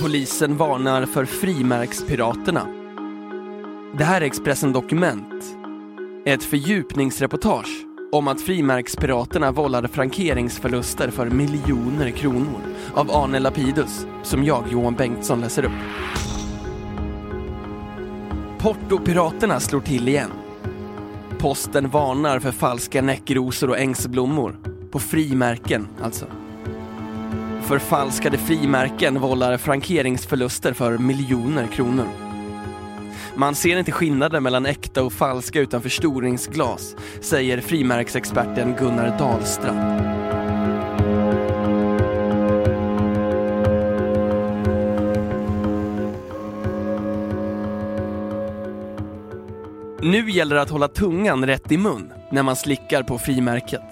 Polisen varnar för frimärkspiraterna. Det här är Expressen Dokument. Ett fördjupningsreportage om att frimärkspiraterna vållade frankeringsförluster för miljoner kronor av Arne Lapidus, som jag, Johan Bengtsson, läser upp. Portopiraterna slår till igen. Posten varnar för falska näckrosor och ängsblommor. På frimärken, alltså. Förfalskade frimärken vållar frankeringsförluster för miljoner kronor. Man ser inte skillnaden mellan äkta och falska utan förstoringsglas, säger frimärksexperten Gunnar Dahlstrand. Nu gäller det att hålla tungan rätt i mun när man slickar på frimärket.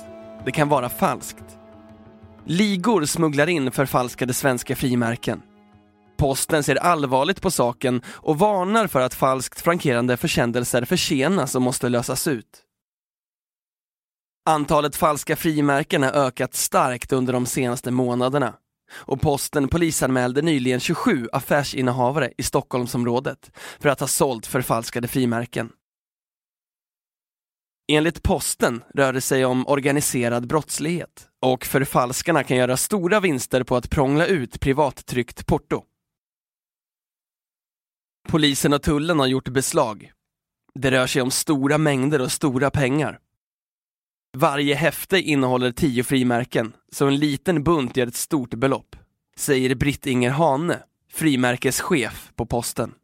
Det kan vara falskt. Ligor smugglar in förfalskade svenska frimärken. Posten ser allvarligt på saken och varnar för att falskt frankerande försändelser försenas och måste lösas ut. Antalet falska frimärken har ökat starkt under de senaste månaderna och posten polisanmälde nyligen 27 affärsinnehavare i Stockholmsområdet för att ha sålt förfalskade frimärken. Enligt posten rör det sig om organiserad brottslighet och förfalskarna kan göra stora vinster på att prångla ut privattryckt porto. Polisen och tullen har gjort beslag. Det rör sig om stora mängder och stora pengar. Varje häfte innehåller tio frimärken, så en liten bunt ger ett stort belopp, säger Britt-Inger Hane, frimärkeschef på posten.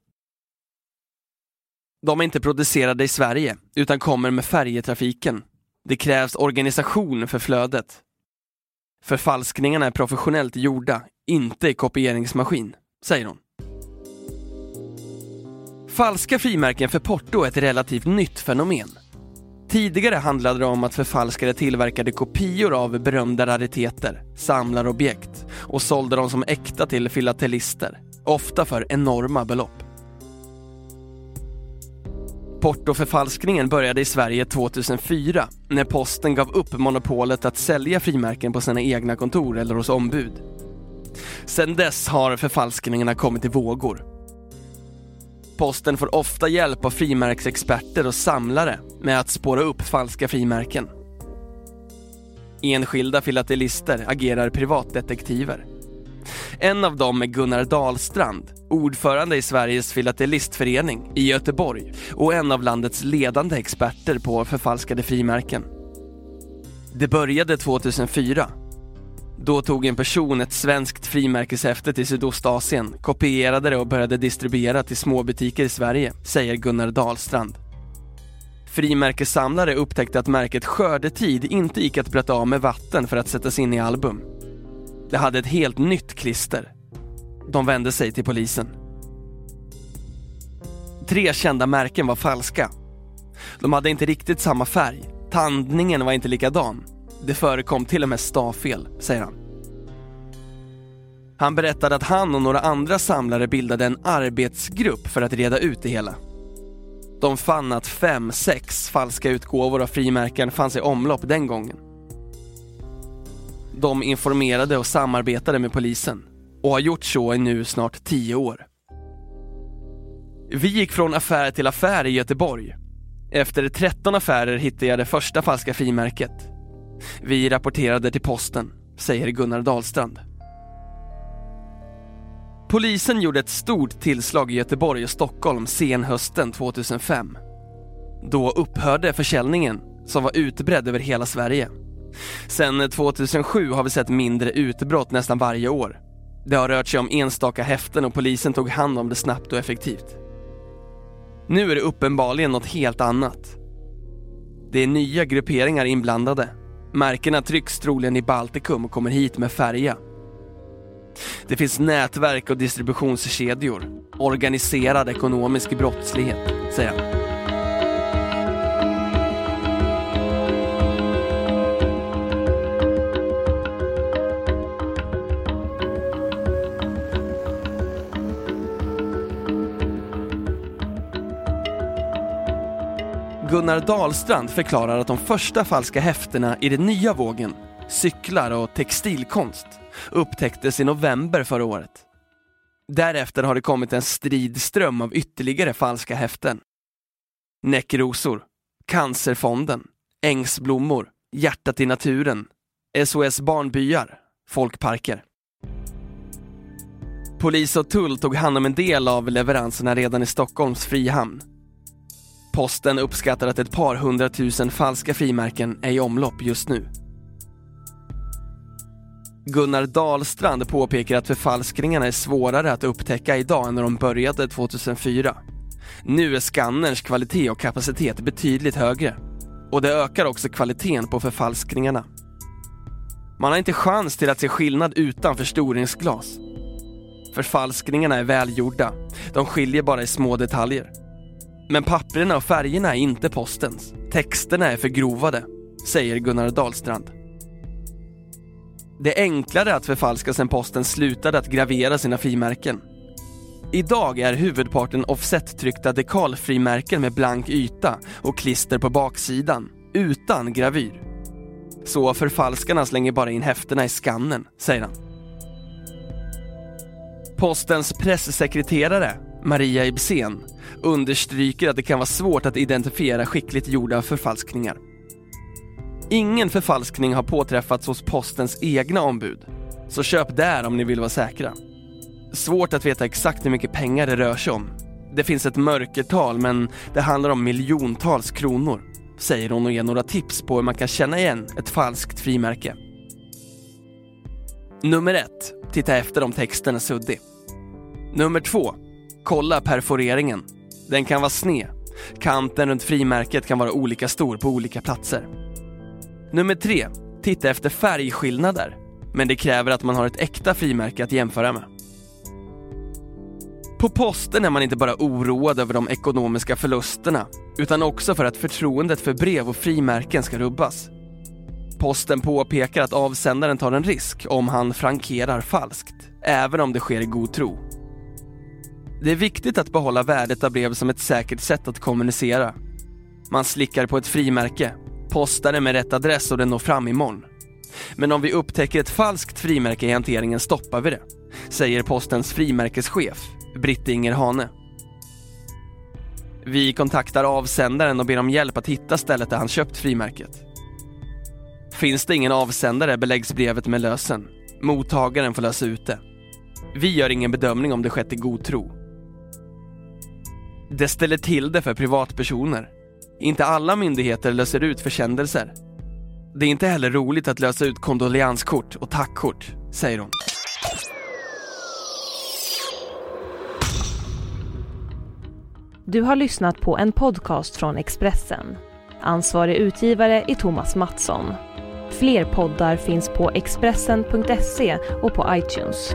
De är inte producerade i Sverige, utan kommer med färjetrafiken. Det krävs organisation för flödet. Förfalskningarna är professionellt gjorda, inte i kopieringsmaskin, säger hon. Falska frimärken för porto är ett relativt nytt fenomen. Tidigare handlade det om att förfalskare tillverkade kopior av berömda rariteter, samlarobjekt och sålde dem som äkta till filatelister, ofta för enorma belopp. Portoförfalskningen började i Sverige 2004 när posten gav upp monopolet att sälja frimärken på sina egna kontor eller hos ombud. Sedan dess har förfalskningarna kommit i vågor. Posten får ofta hjälp av frimärksexperter och samlare med att spåra upp falska frimärken. Enskilda filatelister agerar privatdetektiver. En av dem är Gunnar Dahlstrand, ordförande i Sveriges filatelistförening i Göteborg och en av landets ledande experter på förfalskade frimärken. Det började 2004. Då tog en person ett svenskt frimärkeshäfte till Sydostasien, kopierade det och började distribuera till småbutiker i Sverige, säger Gunnar Dahlstrand. Frimärkessamlare upptäckte att märket Skördetid inte gick att blöta av med vatten för att sättas in i album. Det hade ett helt nytt klister. De vände sig till polisen. Tre kända märken var falska. De hade inte riktigt samma färg. Tandningen var inte likadan. Det förekom till och med stavfel, säger han. Han berättade att han och några andra samlare bildade en arbetsgrupp för att reda ut det hela. De fann att fem, sex falska utgåvor av frimärken fanns i omlopp den gången. De informerade och samarbetade med polisen och har gjort så i nu snart tio år. Vi gick från affär till affär i Göteborg. Efter 13 affärer hittade jag det första falska frimärket. Vi rapporterade till posten, säger Gunnar Dahlstrand. Polisen gjorde ett stort tillslag i Göteborg och Stockholm senhösten 2005. Då upphörde försäljningen, som var utbredd över hela Sverige. Sen 2007 har vi sett mindre utbrott nästan varje år. Det har rört sig om enstaka häften och polisen tog hand om det snabbt och effektivt. Nu är det uppenbarligen något helt annat. Det är nya grupperingar inblandade. Märkena trycks troligen i Baltikum och kommer hit med färja. Det finns nätverk och distributionskedjor. Organiserad ekonomisk brottslighet, säger han. Gunnar Dahlstrand förklarar att de första falska häftena i den nya vågen, cyklar och textilkonst, upptäcktes i november förra året. Därefter har det kommit en stridström av ytterligare falska häften. Näckrosor, Cancerfonden, Ängsblommor, Hjärtat i naturen, SOS Barnbyar, Folkparker. Polis och tull tog hand om en del av leveranserna redan i Stockholms frihamn Posten uppskattar att ett par hundratusen falska frimärken är i omlopp just nu. Gunnar Dahlstrand påpekar att förfalskningarna är svårare att upptäcka idag än när de började 2004. Nu är skannerns kvalitet och kapacitet betydligt högre. Och det ökar också kvaliteten på förfalskningarna. Man har inte chans till att se skillnad utan förstoringsglas. Förfalskningarna är välgjorda. De skiljer bara i små detaljer. Men papperna och färgerna är inte postens. Texterna är förgrovade, säger Gunnar Dahlstrand. Det är enklare att förfalska sen posten slutade att gravera sina frimärken. Idag är huvudparten offsettryckta dekalfrimärken med blank yta och klister på baksidan, utan gravyr. Så förfalskarna slänger bara in häftena i skannen, säger han. Postens pressekreterare, Maria Ibsen, understryker att det kan vara svårt att identifiera skickligt gjorda förfalskningar. Ingen förfalskning har påträffats hos postens egna ombud, så köp där om ni vill vara säkra. Svårt att veta exakt hur mycket pengar det rör sig om. Det finns ett mörkertal men det handlar om miljontals kronor, säger hon och ger några tips på hur man kan känna igen ett falskt frimärke. Nummer ett, titta efter om texten är suddig. Nummer två, kolla perforeringen. Den kan vara sned. Kanten runt frimärket kan vara olika stor på olika platser. Nummer tre, titta efter färgskillnader. Men det kräver att man har ett äkta frimärke att jämföra med. På posten är man inte bara oroad över de ekonomiska förlusterna utan också för att förtroendet för brev och frimärken ska rubbas. Posten påpekar att avsändaren tar en risk om han frankerar falskt, även om det sker i god tro. Det är viktigt att behålla värdet av brev som ett säkert sätt att kommunicera. Man slickar på ett frimärke, postar det med rätt adress och den når fram imorgon. Men om vi upptäcker ett falskt frimärke i hanteringen stoppar vi det, säger postens frimärkeschef, Britt-Inger Hane. Vi kontaktar avsändaren och ber om hjälp att hitta stället där han köpt frimärket. Finns det ingen avsändare beläggs brevet med lösen. Mottagaren får lösa ut det. Vi gör ingen bedömning om det skett i god tro. Det ställer till det för privatpersoner. Inte alla myndigheter löser ut försändelser. Det är inte heller roligt att lösa ut kondolenskort och tackkort, säger hon. Du har lyssnat på en podcast från Expressen. Ansvarig utgivare är Thomas Mattsson. Fler poddar finns på Expressen.se och på iTunes.